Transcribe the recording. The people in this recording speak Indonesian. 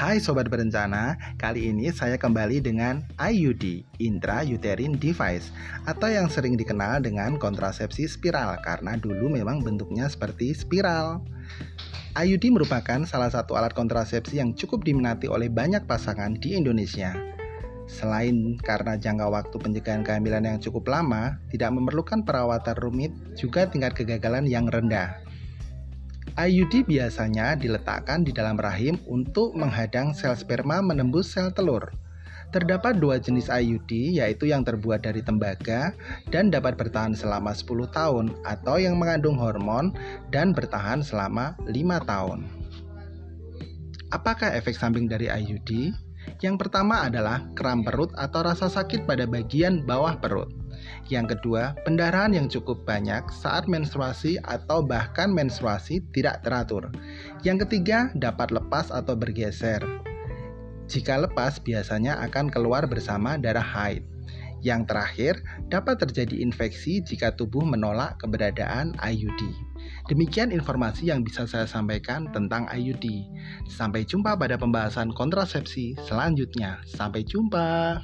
Hai Sobat Berencana, kali ini saya kembali dengan IUD, Intrauterine Device, atau yang sering dikenal dengan kontrasepsi spiral karena dulu memang bentuknya seperti spiral. IUD merupakan salah satu alat kontrasepsi yang cukup diminati oleh banyak pasangan di Indonesia. Selain karena jangka waktu pencegahan kehamilan yang cukup lama, tidak memerlukan perawatan rumit, juga tingkat kegagalan yang rendah. IUD biasanya diletakkan di dalam rahim untuk menghadang sel sperma menembus sel telur. Terdapat dua jenis IUD, yaitu yang terbuat dari tembaga dan dapat bertahan selama 10 tahun atau yang mengandung hormon dan bertahan selama 5 tahun. Apakah efek samping dari IUD? Yang pertama adalah kram perut atau rasa sakit pada bagian bawah perut. Yang kedua, pendarahan yang cukup banyak saat menstruasi atau bahkan menstruasi tidak teratur. Yang ketiga, dapat lepas atau bergeser. Jika lepas, biasanya akan keluar bersama darah haid. Yang terakhir, dapat terjadi infeksi jika tubuh menolak keberadaan IUD. Demikian informasi yang bisa saya sampaikan tentang IUD. Sampai jumpa pada pembahasan kontrasepsi selanjutnya. Sampai jumpa.